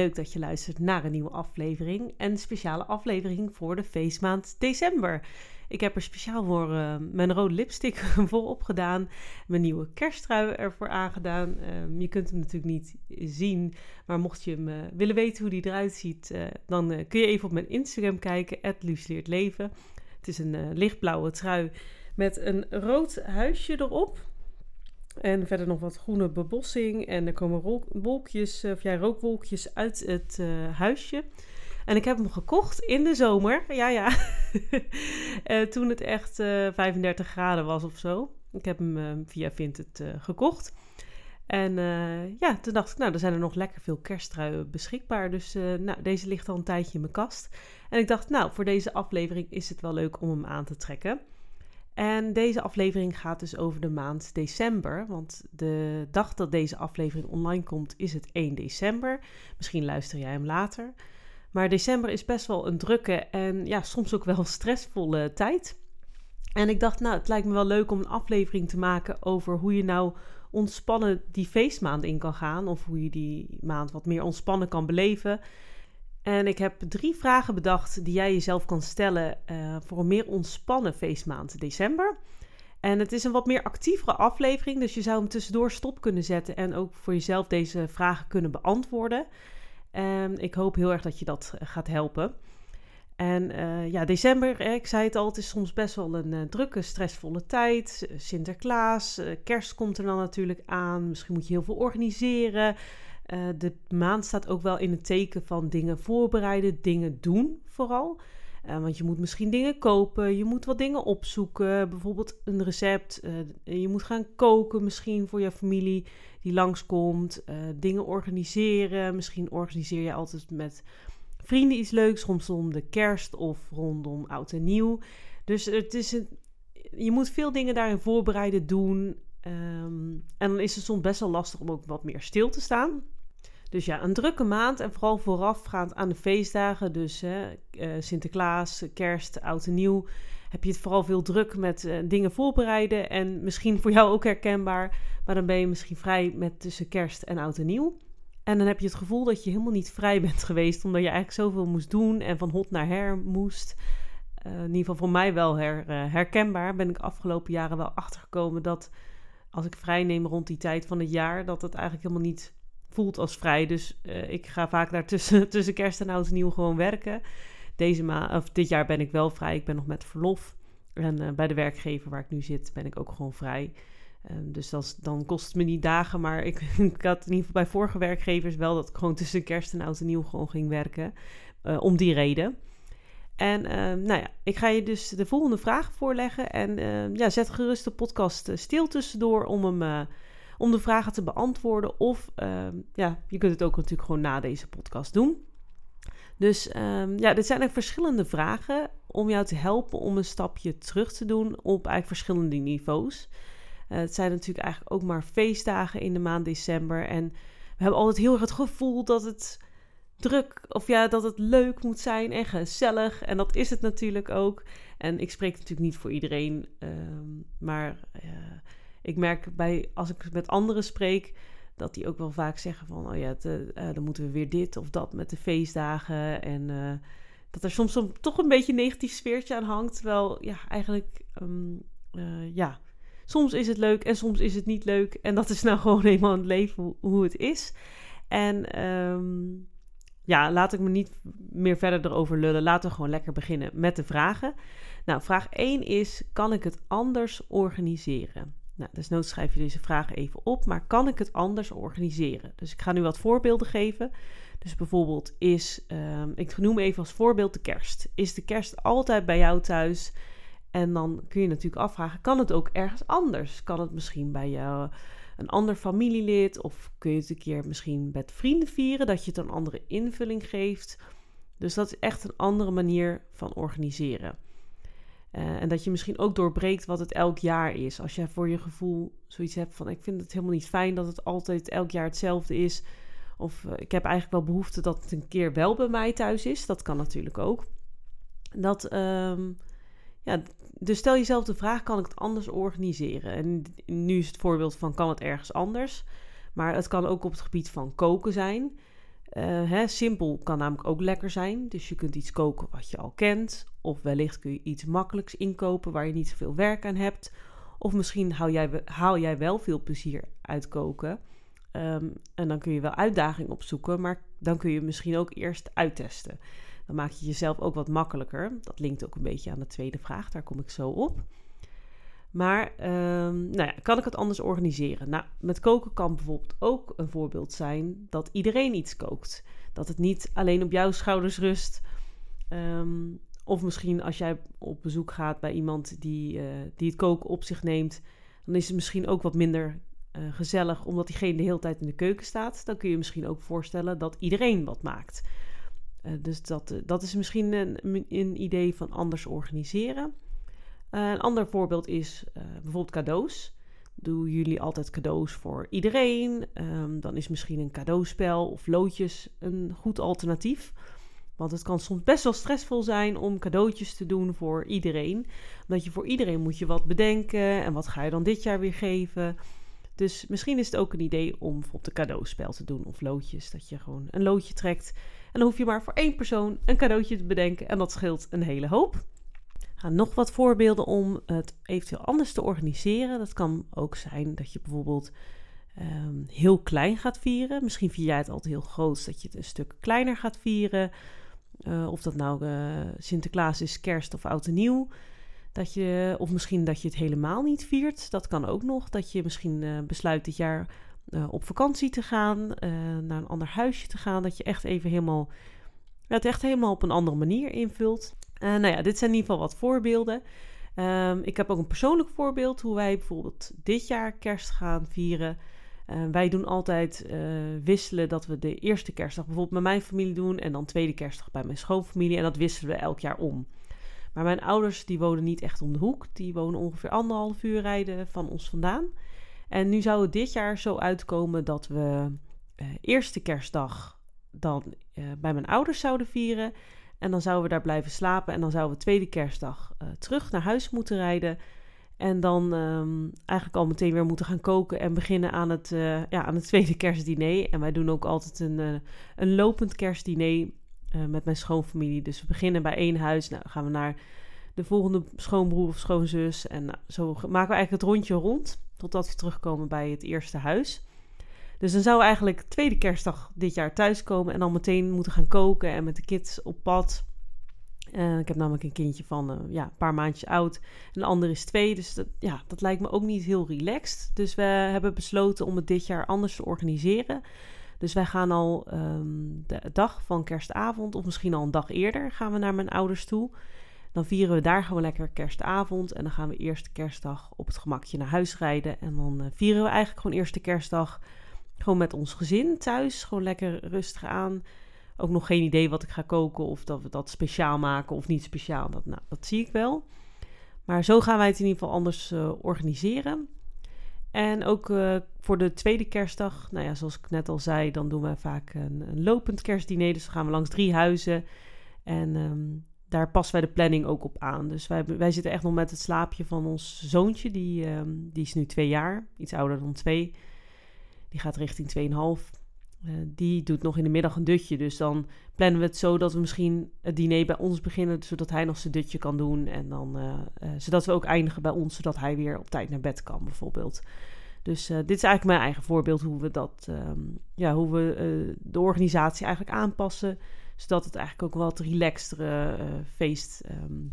leuk dat je luistert naar een nieuwe aflevering. Een speciale aflevering voor de feestmaand december. Ik heb er speciaal voor uh, mijn rode lipstick voorop gedaan. Mijn nieuwe kersttrui ervoor aangedaan. Uh, je kunt hem natuurlijk niet zien. Maar mocht je hem uh, willen weten hoe die eruit ziet, eh, dan kun je even op mijn Instagram kijken. Leven. Het is een lichtblauwe trui met een rood huisje erop. En verder nog wat groene bebossing. En er komen wolkjes, of ja, rookwolkjes uit het uh, huisje. En ik heb hem gekocht in de zomer. Ja, ja. uh, toen het echt uh, 35 graden was of zo. Ik heb hem via Vinted gekocht. En ja, toen dacht ik, nou, er zijn er nog lekker veel kersttruien beschikbaar. Dus nou, deze ligt al een tijdje in mijn kast. En ik dacht, nou, voor deze aflevering is het wel leuk om hem aan te trekken. En deze aflevering gaat dus over de maand december. Want de dag dat deze aflevering online komt is het 1 december. Misschien luister jij hem later. Maar december is best wel een drukke en ja, soms ook wel stressvolle tijd. En ik dacht, nou, het lijkt me wel leuk om een aflevering te maken over hoe je nou ontspannen die feestmaand in kan gaan. Of hoe je die maand wat meer ontspannen kan beleven. En ik heb drie vragen bedacht die jij jezelf kan stellen uh, voor een meer ontspannen feestmaand december. En het is een wat meer actievere aflevering, dus je zou hem tussendoor stop kunnen zetten en ook voor jezelf deze vragen kunnen beantwoorden. En ik hoop heel erg dat je dat eh, gaat helpen. En uh, ja, december, ik zei het al, het is soms best wel een drukke, stressvolle tijd. Sinterklaas, kerst komt er dan natuurlijk aan. Misschien moet je heel veel organiseren. Uh, de maand staat ook wel in het teken van dingen voorbereiden, dingen doen vooral. Uh, want je moet misschien dingen kopen, je moet wat dingen opzoeken, bijvoorbeeld een recept. Uh, je moet gaan koken misschien voor je familie die langskomt. dingen organiseren, misschien organiseer je altijd met vrienden iets leuks, soms om de kerst of rondom oud en nieuw. Dus het is een, je moet veel dingen daarin voorbereiden, doen. Um, en dan is het soms best wel lastig om ook wat meer stil te staan. Dus ja, een drukke maand en vooral voorafgaand aan de feestdagen, dus hè, uh, Sinterklaas, Kerst, Oud en Nieuw, heb je het vooral veel druk met uh, dingen voorbereiden. En misschien voor jou ook herkenbaar, maar dan ben je misschien vrij met tussen Kerst en Oud en Nieuw. En dan heb je het gevoel dat je helemaal niet vrij bent geweest, omdat je eigenlijk zoveel moest doen en van hot naar her moest. Uh, in ieder geval voor mij wel her, herkenbaar. Ben ik afgelopen jaren wel achtergekomen dat als ik vrij neem rond die tijd van het jaar, dat het eigenlijk helemaal niet voelt als vrij. Dus uh, ik ga vaak daar tussen, kerst en oud en nieuw gewoon werken. Deze ma of dit jaar ben ik wel vrij. Ik ben nog met verlof. En uh, bij de werkgever waar ik nu zit, ben ik ook gewoon vrij. Um, dus dan kost het me niet dagen. Maar ik, ik, had in ieder geval bij vorige werkgevers wel dat ik gewoon tussen kerst en oud en nieuw gewoon ging werken. Uh, om die reden. En nou ja, ik ga je dus de volgende vragen voorleggen. En ja, zet gerust de podcast stil tussendoor om hem om de vragen te beantwoorden. Of uh, ja, je kunt het ook natuurlijk gewoon na deze podcast doen. Dus um, ja, dit zijn er verschillende vragen om jou te helpen om een stapje terug te doen op eigenlijk verschillende niveaus. Uh, het zijn natuurlijk eigenlijk ook maar feestdagen in de maand december. En we hebben altijd heel erg het gevoel dat het druk of ja, dat het leuk moet zijn en gezellig. En dat is het natuurlijk ook. En ik spreek natuurlijk niet voor iedereen, um, maar uh, ik merk bij, als ik met anderen spreek, dat die ook wel vaak zeggen van, oh ja, te, uh, dan moeten we weer dit of dat met de feestdagen. En uh, dat er soms toch een beetje een negatief sfeertje aan hangt. Terwijl, ja, eigenlijk, uh, ja, soms is het leuk en soms is het niet leuk. En dat is nou gewoon eenmaal het leven hoe, het is. En um, ja, laat ik me niet meer verder erover lullen. Laten we gewoon lekker beginnen met de vragen. Nou, vraag 1 is: kan ik het anders organiseren? Nou, desnoods schrijf je deze vragen even op, maar kan ik het anders organiseren? Dus ik ga nu wat voorbeelden geven. Dus bijvoorbeeld is, um, ik noem even als voorbeeld de kerst. Is de kerst altijd bij jou thuis? En dan kun je natuurlijk afvragen, kan het ook ergens anders? Kan het misschien bij jou een ander familielid? Of kun je het een keer misschien met vrienden vieren, dat je het een andere invulling geeft? Dus dat is echt een andere manier van organiseren. Eh, en dat je misschien ook doorbreekt wat het elk jaar is. Als je voor je gevoel zoiets hebt van: ik vind het helemaal niet fijn dat het altijd elk jaar hetzelfde is. Of eh, ik heb eigenlijk wel behoefte dat het een keer wel bij mij thuis is. Dat kan natuurlijk ook. Dat, ehm, ja, dus stel jezelf de vraag: kan ik het anders organiseren? En nu is het voorbeeld van: kan het ergens anders? Maar het kan ook op het gebied van koken zijn. Uh, hè, simpel kan namelijk ook lekker zijn. Dus je kunt iets koken wat je al kent. Of wellicht kun je iets makkelijks inkopen waar je niet zoveel werk aan hebt. Of misschien haal jij, haal jij wel veel plezier uit koken. Ehm, en dan kun je wel uitdaging opzoeken, maar dan kun je misschien ook eerst uittesten. Dan maak je jezelf ook wat makkelijker. Dat linkt ook een beetje aan de tweede vraag, daar kom ik zo op. Maar um, nou ja, kan ik het anders organiseren? Nou, met koken kan bijvoorbeeld ook een voorbeeld zijn dat iedereen iets kookt. Dat het niet alleen op jouw schouders rust. Ehm, of misschien als jij op bezoek gaat bij iemand die, uh, die het koken op zich neemt, dan is het misschien ook wat minder uh, gezellig omdat diegene de hele tijd in de keuken staat. Dan kun je misschien ook voorstellen dat iedereen wat maakt. Uh, dus dat, dat is misschien een, een idee van anders organiseren. Uh, een ander voorbeeld is uh, bijvoorbeeld cadeaus. Doen jullie altijd cadeaus voor iedereen? Um, dan is misschien een cadeauspel of loodjes een goed alternatief. Want het kan soms best wel stressvol zijn om cadeautjes te doen voor iedereen. Omdat je voor iedereen moet je wat bedenken. En wat ga je dan dit jaar weer geven? Dus misschien is het ook een idee om bijvoorbeeld een cadeauspel te doen of loodjes. Dat je gewoon een loodje trekt. En dan hoef je maar voor één persoon een cadeautje te bedenken. En dat scheelt een hele hoop. Nog wat voorbeelden om het eventueel anders te organiseren. Dat kan ook zijn dat je bijvoorbeeld um, heel klein gaat vieren. Misschien vier jij het altijd heel groot, dat je het een stuk kleiner gaat vieren. Uh, of dat nou uh, Sinterklaas is, kerst of oud en nieuw. Dat je, of misschien dat je het helemaal niet viert. Dat kan ook nog. Dat je misschien uh, besluit dit jaar op vakantie te gaan, naar een ander huisje te gaan. Dat je echt even helemaal, het echt helemaal op een andere manier invult. Uh, nou ja, dit zijn in ieder geval wat voorbeelden. Um, ik heb ook een persoonlijk voorbeeld hoe wij bijvoorbeeld dit jaar kerst gaan vieren. Uh, wij doen altijd uh, wisselen dat we de eerste kerstdag bijvoorbeeld met mijn familie doen en dan tweede kerstdag bij mijn schoonfamilie en dat wisselen we elk jaar om. Maar mijn ouders die wonen niet echt om de hoek, die wonen ongeveer anderhalf uur rijden van ons vandaan. En nu zou het dit jaar zo uitkomen dat we eerste kerstdag dan bij mijn ouders zouden vieren en dan zouden we daar blijven slapen. En dan zouden we tweede kerstdag uh, terug naar huis moeten rijden. En dan um, eigenlijk al meteen weer moeten gaan koken en beginnen aan het, uh, ja, aan het tweede kerstdiner. En wij doen ook altijd een, uh, een lopend kerstdiner met mijn schoonfamilie. Dus we beginnen bij één huis. Nou, gaan we naar de volgende schoonbroer of schoonzus. En nou, zo maken we eigenlijk het rondje rond. Totdat we terugkomen bij het eerste huis. Dus dan zou eigenlijk tweede kerstdag dit jaar thuiskomen en dan meteen moeten gaan koken en met de kids op pad. Uh, ik heb namelijk een kindje van uh, ja, een paar maandjes oud. En de andere is twee. Dus dat, ja, dat lijkt me ook niet heel relaxed. Dus we hebben besloten om het dit jaar anders te organiseren. Dus wij gaan al um, de dag van kerstavond, of misschien al een dag eerder, gaan we naar mijn ouders toe. Dan vieren we daar gewoon lekker kerstavond. En dan gaan we eerste kerstdag op het gemakje naar huis rijden. En dan uh, vieren we eigenlijk gewoon eerste kerstdag gewoon met ons gezin thuis. Gewoon lekker rustig aan. Ook nog geen idee wat ik ga koken. Of dat we dat speciaal maken of niet speciaal. Dat, nou, dat zie ik wel. Maar zo gaan wij het in ieder geval anders uh, organiseren. En ook uh, voor de tweede kerstdag, nou ja, zoals ik net al zei, dan doen we vaak een, een lopend kerstdiner. Dus dan gaan we langs drie huizen. En um, daar passen wij de planning ook op aan. Dus wij, wij zitten echt nog met het slaapje van ons zoontje. Die, um, die is nu twee jaar, iets ouder dan twee. Die gaat richting 2,5. Uh, eh, die doet nog in de middag een dutje. Dus dan plannen we het zo dat we misschien het diner bij ons beginnen. Zodat hij nog zijn dutje kan doen. En dan, uh, uh, zodat we ook eindigen bij ons. Zodat hij weer op tijd naar bed kan, bijvoorbeeld. Dus dit is eigenlijk mijn eigen voorbeeld hoe we dat, um, ja, hoe we de organisatie eigenlijk aanpassen. Zodat het eigenlijk ook wat relaxtere feest, um,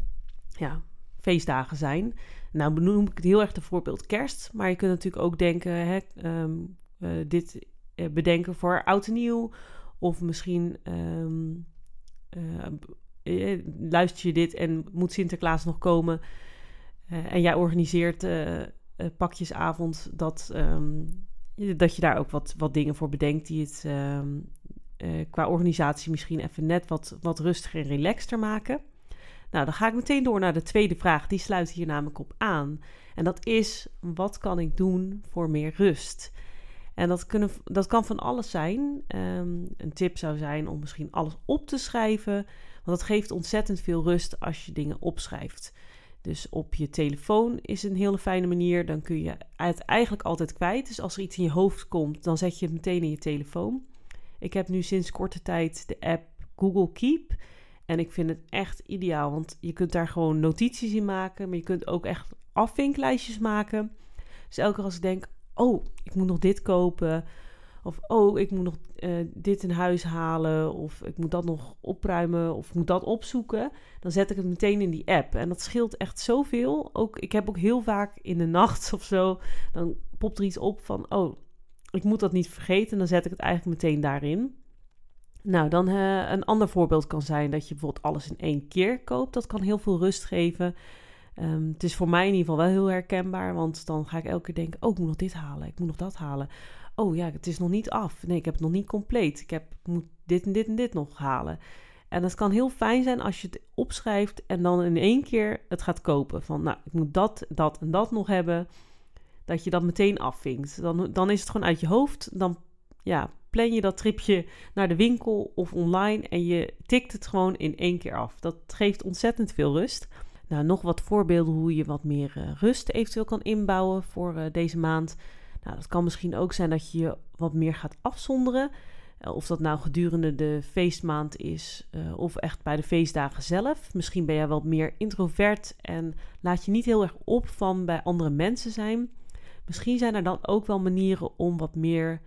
ja, feestdagen zijn. Nou benoem ik het heel erg de voorbeeld kerst. Maar je kunt natuurlijk ook denken, hè, um, uh, dit uh, bedenken voor oud en nieuw. Of misschien um, luister je dit en moet Sinterklaas nog komen. en jij organiseert pakjesavond dat, um, dat je daar ook wat, wat dingen voor bedenkt die het, um, qua organisatie misschien even net wat, wat rustiger en relaxter maken. Nou, dan ga ik meteen door naar de tweede vraag. Die sluit hier namelijk op aan. En dat is: wat kan ik doen voor meer rust? En dat, kunnen, dat kan van alles zijn. Ehm, een tip zou zijn om misschien alles op te schrijven. Want dat geeft ontzettend veel rust als je dingen opschrijft. Dus op je telefoon is een hele fijne manier. Dan kun je het eigenlijk altijd kwijt. Dus als er iets in je hoofd komt, dan zet je het meteen in je telefoon. Ik heb nu sinds korte tijd de app Google Keep. En ik vind het echt ideaal, want je kunt daar gewoon notities in maken. Maar je kunt ook echt afvinklijstjes maken. Dus elke keer als ik denk, oh, ik moet nog dit kopen. Of oh, ik moet nog uh, dit in huis halen. Of ik moet dat nog opruimen. Of ik moet dat opzoeken. Dan zet ik het meteen in die app. En dat scheelt echt zoveel. Ook, ik heb ook heel vaak in de nacht of zo. Dan popt er iets op van. Oh, ik moet dat niet vergeten. Dan zet ik het eigenlijk meteen daarin. Nou, dan uh, een ander voorbeeld kan zijn dat je bijvoorbeeld alles in één keer koopt. Dat kan heel veel rust geven. Um, het is voor mij in ieder geval wel heel herkenbaar, want dan ga ik elke keer denken: oh, ik moet nog dit halen, ik moet nog dat halen. Oh ja, het is nog niet af. Nee, ik heb het nog niet compleet. Ik heb, moet dit en dit en dit nog halen. En het kan heel fijn zijn als je het opschrijft en dan in één keer het gaat kopen. Van nou, ik moet dat, dat en dat nog hebben. Dat je dat meteen afvinkt. Dan, dan is het gewoon uit je hoofd. Dan ja, plan je dat tripje naar de winkel of online en je tikt het gewoon in één keer af. Dat geeft ontzettend veel rust. Nou, nog wat voorbeelden hoe je wat meer uh, rust eventueel kan inbouwen voor uh, deze maand. Nou, dat kan misschien ook zijn dat je je wat meer gaat afzonderen. Uh, of dat nou gedurende de feestmaand is of echt bij de feestdagen zelf. Misschien ben jij wat meer introvert en laat je niet heel erg op van bij andere mensen zijn. Misschien zijn er dan ook wel manieren om wat meer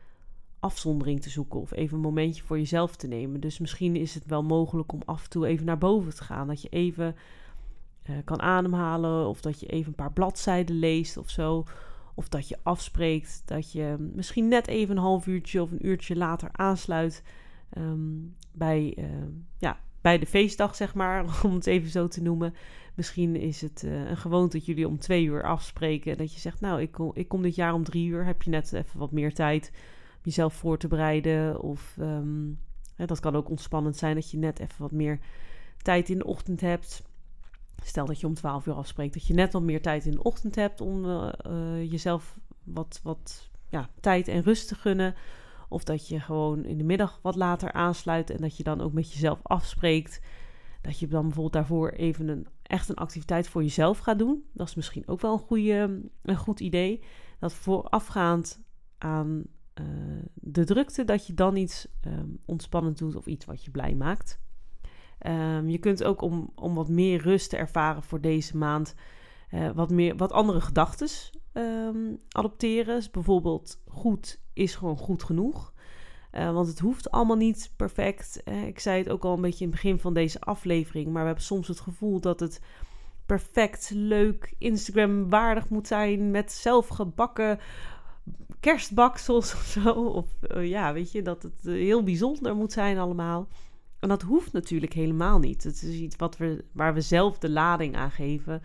afzondering te zoeken of even een momentje voor jezelf te nemen. Dus misschien is het wel mogelijk om af en toe even naar boven te gaan. Dat je even uh, kan ademhalen of dat je even een paar bladzijden leest of zo. Of dat je afspreekt dat je misschien net even een half uurtje of een uurtje later aansluit um, bij, uh, ja, bij de feestdag, zeg maar, om het even zo te noemen. Misschien is het uh, een gewoonte dat jullie om twee uur afspreken. Dat je zegt, nou, ik kom, ik kom dit jaar om drie uur. Heb je net even wat meer tijd om jezelf voor te bereiden? Of um, hè, dat kan ook ontspannend zijn dat je net even wat meer tijd in de ochtend hebt. Stel dat je om 12 uur afspreekt, dat je net wat meer tijd in de ochtend hebt om uh, uh, jezelf wat, wat ja, tijd en rust te gunnen. Of dat je gewoon in de middag wat later aansluit en dat je dan ook met jezelf afspreekt. Dat je dan bijvoorbeeld daarvoor even een, echt een activiteit voor jezelf gaat doen. Dat is misschien ook wel een, goede, een goed idee. Dat voorafgaand aan uh, de drukte, dat je dan iets um, ontspannend doet of iets wat je blij maakt. Um, je kunt ook om, om wat meer rust te ervaren voor deze maand uh, wat, meer, wat andere gedachten um, adopteren. Dus bijvoorbeeld goed is gewoon goed genoeg. Uh, want het hoeft allemaal niet perfect. Ik zei het ook al een beetje in het begin van deze aflevering. Maar we hebben soms het gevoel dat het perfect, leuk, Instagram-waardig moet zijn. Met zelfgebakken kerstbaksels of zo. Of uh, ja, weet je, dat het heel bijzonder moet zijn allemaal. En dat hoeft natuurlijk helemaal niet. Het is iets wat we, waar we zelf de lading aan geven.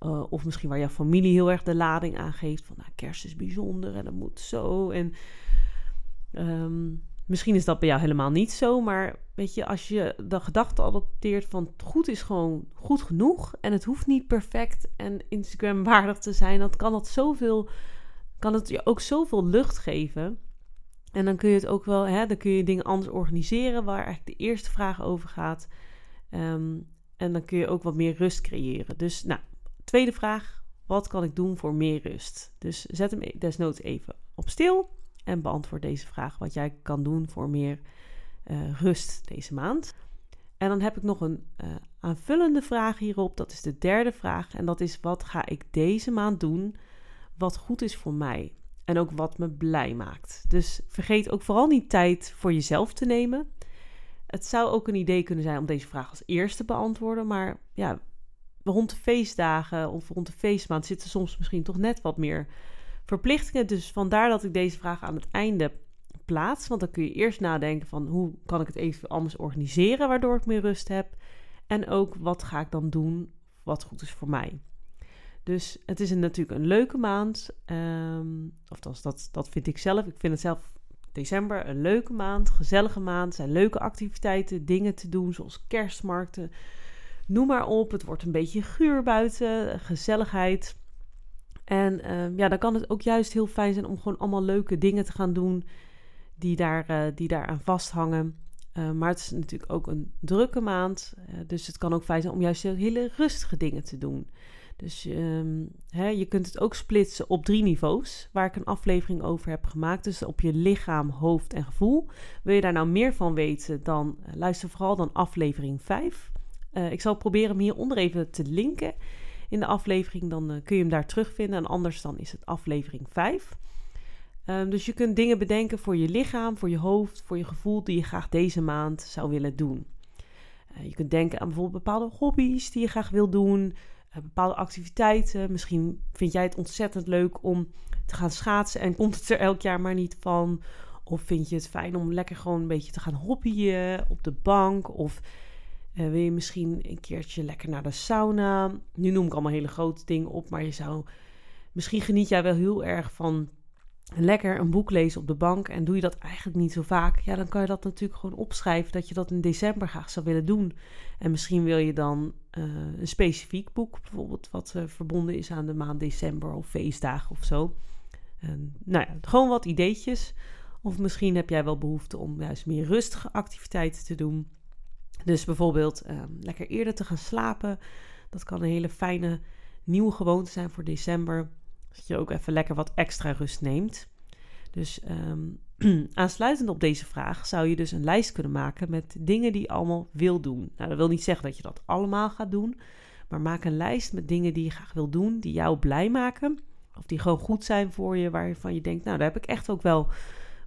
Uh, of misschien waar jouw familie heel erg de lading aan geeft. Van nou, kerst is bijzonder en dat moet zo. En um, misschien is dat bij jou helemaal niet zo. Maar weet je, als je de gedachte adopteert van goed is gewoon goed genoeg. En het hoeft niet perfect en Instagram waardig te zijn. Dan kan het zoveel. Kan het je ook zoveel lucht geven. En dan kun je het ook wel, hè, dan kun je dingen anders organiseren, waar eigenlijk de eerste vraag over gaat. Um, en dan kun je ook wat meer rust creëren. Dus, nou, tweede vraag: wat kan ik doen voor meer rust? Dus zet hem desnoods even op stil en beantwoord deze vraag: wat jij kan doen voor meer uh, rust deze maand. En dan heb ik nog een uh, aanvullende vraag hierop. Dat is de derde vraag. En dat is: wat ga ik deze maand doen wat goed is voor mij? En ook wat me blij maakt. Dus vergeet ook vooral niet tijd voor jezelf te nemen. Het zou ook een idee kunnen zijn om deze vraag als eerste te beantwoorden. Maar ja, rond de feestdagen of rond de feestmaand zitten soms misschien toch net wat meer verplichtingen. Dus vandaar dat ik deze vraag aan het einde plaats. Want dan kun je eerst nadenken van hoe kan ik het even anders organiseren waardoor ik meer rust heb. En ook wat ga ik dan doen wat goed is voor mij. Dus het is natuurlijk een leuke maand. Um, of dat, dat, vind ik zelf. Ik vind het zelf december een leuke maand, gezellige maand. zijn leuke activiteiten, dingen te doen zoals kerstmarkten. Noem maar op. Het wordt een beetje guur buiten, gezelligheid. En ehm, ja, dan kan het ook juist heel fijn zijn om gewoon allemaal leuke dingen te gaan doen die, daar, uh, die daaraan vasthangen. Uh, maar het is natuurlijk ook een drukke maand. Uh, dus het kan ook fijn zijn om juist hele rustige dingen te doen. Dus um, hè, je kunt het ook splitsen op drie niveaus, waar ik een aflevering over heb gemaakt. Dus op je lichaam, hoofd en gevoel. Wil je daar nou meer van weten, dan luister vooral dan aflevering 5. ik zal proberen hem hieronder even te linken in de aflevering. Dan uh, kun je hem daar terugvinden. En anders dan is het aflevering 5. Um, ehm, dus je kunt dingen bedenken voor je lichaam, voor je hoofd, voor je gevoel die je graag deze maand zou willen doen. Je kunt denken aan bijvoorbeeld bepaalde hobby's die je graag wil doen, bepaalde activiteiten. Misschien vind jij het ontzettend leuk om te gaan schaatsen en komt het er elk jaar maar niet van. Of vind je het fijn om lekker gewoon een beetje te gaan hobbyen op de bank? Of uh, wil je misschien een keertje lekker naar de sauna? Nu noem ik allemaal hele grote dingen op, maar je zou. Misschien geniet jij wel heel erg van lekker een boek lezen op de bank. En doe je dat eigenlijk niet zo vaak. Ja, dan kan je dat natuurlijk gewoon opschrijven dat je dat in december graag zou willen doen. En misschien wil je dan een specifiek boek, bijvoorbeeld wat uh, verbonden is aan de maand december of feestdagen of zo. Nou ja, gewoon wat ideetjes. Of misschien heb jij wel behoefte om juist meer rustige activiteiten te doen. Dus bijvoorbeeld ehm, lekker eerder te gaan slapen. Dat kan een hele fijne nieuwe gewoonte zijn voor december. Dat je ook even lekker wat extra rust neemt. Dus um, aansluitend op deze vraag zou je dus een lijst kunnen maken met dingen die je allemaal wil doen. Nou, dat wil niet zeggen dat je dat allemaal gaat doen. Maar maak een lijst met dingen die je graag wil doen, die jou blij maken. Of die gewoon goed zijn voor je, waarvan je denkt, nou, daar heb ik echt ook wel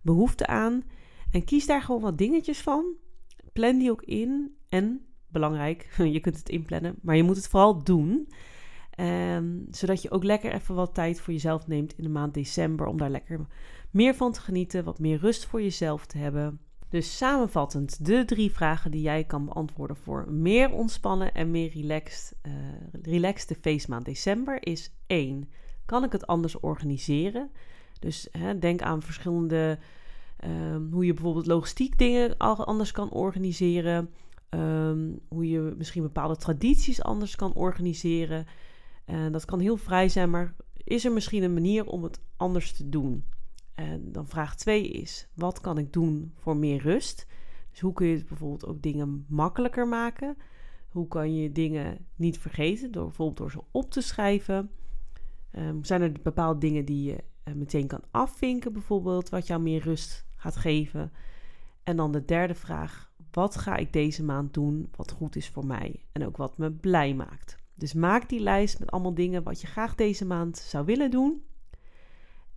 behoefte aan. En kies daar gewoon wat dingetjes van plan die ook in. En belangrijk, je kunt het inplannen, maar je moet het vooral doen. Um, zodat je ook lekker even wat tijd voor jezelf neemt in de maand december. Om daar lekker meer van te genieten. Wat meer rust voor jezelf te hebben. Dus samenvattend, de drie vragen die jij kan beantwoorden voor meer ontspannen en meer relaxed, uh, relaxed feestmaand december is 1. Kan ik het anders organiseren? Dus hè, denk aan verschillende Um, hoe je bijvoorbeeld logistiek dingen anders kan organiseren. Um, hoe je misschien bepaalde tradities anders kan organiseren. En dat kan heel vrij zijn, maar is er misschien een manier om het anders te doen? En dan vraag 2 is: wat kan ik doen voor meer rust? Dus hoe kun je bijvoorbeeld ook dingen makkelijker maken? Hoe kan je dingen niet vergeten? Door bijvoorbeeld door ze op te schrijven. Um, zijn er bepaalde dingen die je uh, meteen kan afvinken, bijvoorbeeld, wat jou meer rust gaat geven. En dan de derde vraag: wat ga ik deze maand doen wat goed is voor mij en ook wat me blij maakt? Dus maak die lijst met allemaal dingen wat je graag deze maand zou willen doen.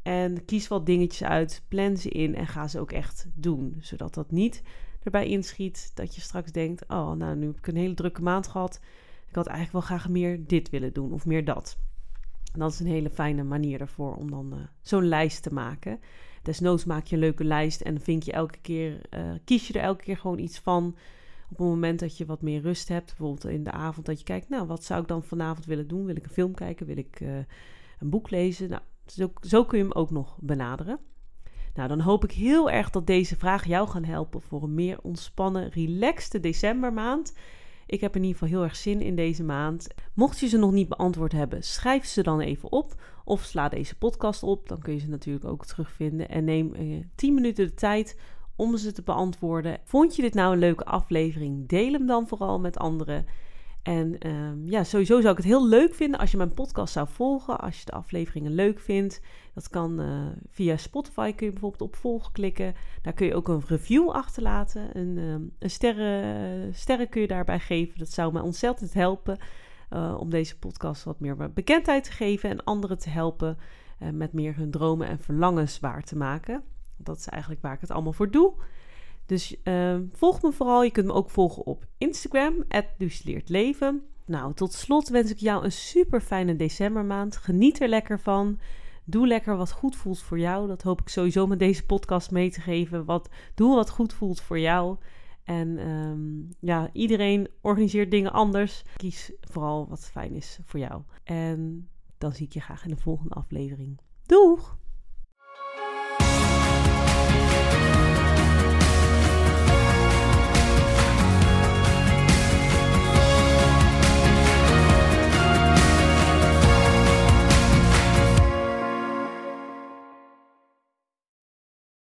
En kies wat dingetjes uit, plan ze in en ga ze ook echt doen. Zodat dat niet erbij inschiet dat je straks denkt: Oh, nou, nu heb ik een hele drukke maand gehad. Ik had eigenlijk wel graag meer dit willen doen of meer dat. Dat is een hele fijne manier ervoor om dan uh, zo'n lijst te maken. Desnoods maak je een leuke lijst en vink je elke keer, uh, kies je er elke keer gewoon iets van. Op het moment dat je wat meer rust hebt, bijvoorbeeld in de avond, dat je kijkt, nou, wat zou ik dan vanavond willen doen? Wil ik een film kijken? Wil ik uh, een boek lezen? Nou, zo, zo kun je hem ook nog benaderen. Nou, dan hoop ik heel erg dat deze vragen jou gaan helpen voor een meer ontspannen, relaxte decembermaand. Ik heb in ieder geval heel erg zin in deze maand. Mocht je ze nog niet beantwoord hebben, schrijf ze dan even op. Of sla deze podcast op, dan kun je ze natuurlijk ook terugvinden. En neem eh, 10 minuten de tijd om ze te beantwoorden. Vond je dit nou een leuke aflevering? Deel hem dan vooral met anderen. En um, ja, sowieso zou ik het heel leuk vinden als je mijn podcast zou volgen. Als je de afleveringen leuk vindt. Dat kan uh, via Spotify kun je bijvoorbeeld op volgen klikken. Daar kun je ook een review achterlaten. Een, um, een sterren, sterren kun je daarbij geven. Dat zou mij ontzettend helpen. Uh, om deze podcast wat meer bekendheid te geven. En anderen te helpen uh, met meer hun dromen en verlangens waar te maken. Dat is eigenlijk waar ik het allemaal voor doe. Dus uh, volg me vooral. Je kunt me ook volgen op Instagram, Leven. Nou, tot slot wens ik jou een super fijne decembermaand. Geniet er lekker van. Doe lekker wat goed voelt voor jou. Dat hoop ik sowieso met deze podcast mee te geven. Wat, doe wat goed voelt voor jou. En um, ja, iedereen organiseert dingen anders. Kies vooral wat fijn is voor jou. En dan zie ik je graag in de volgende aflevering. Doeg!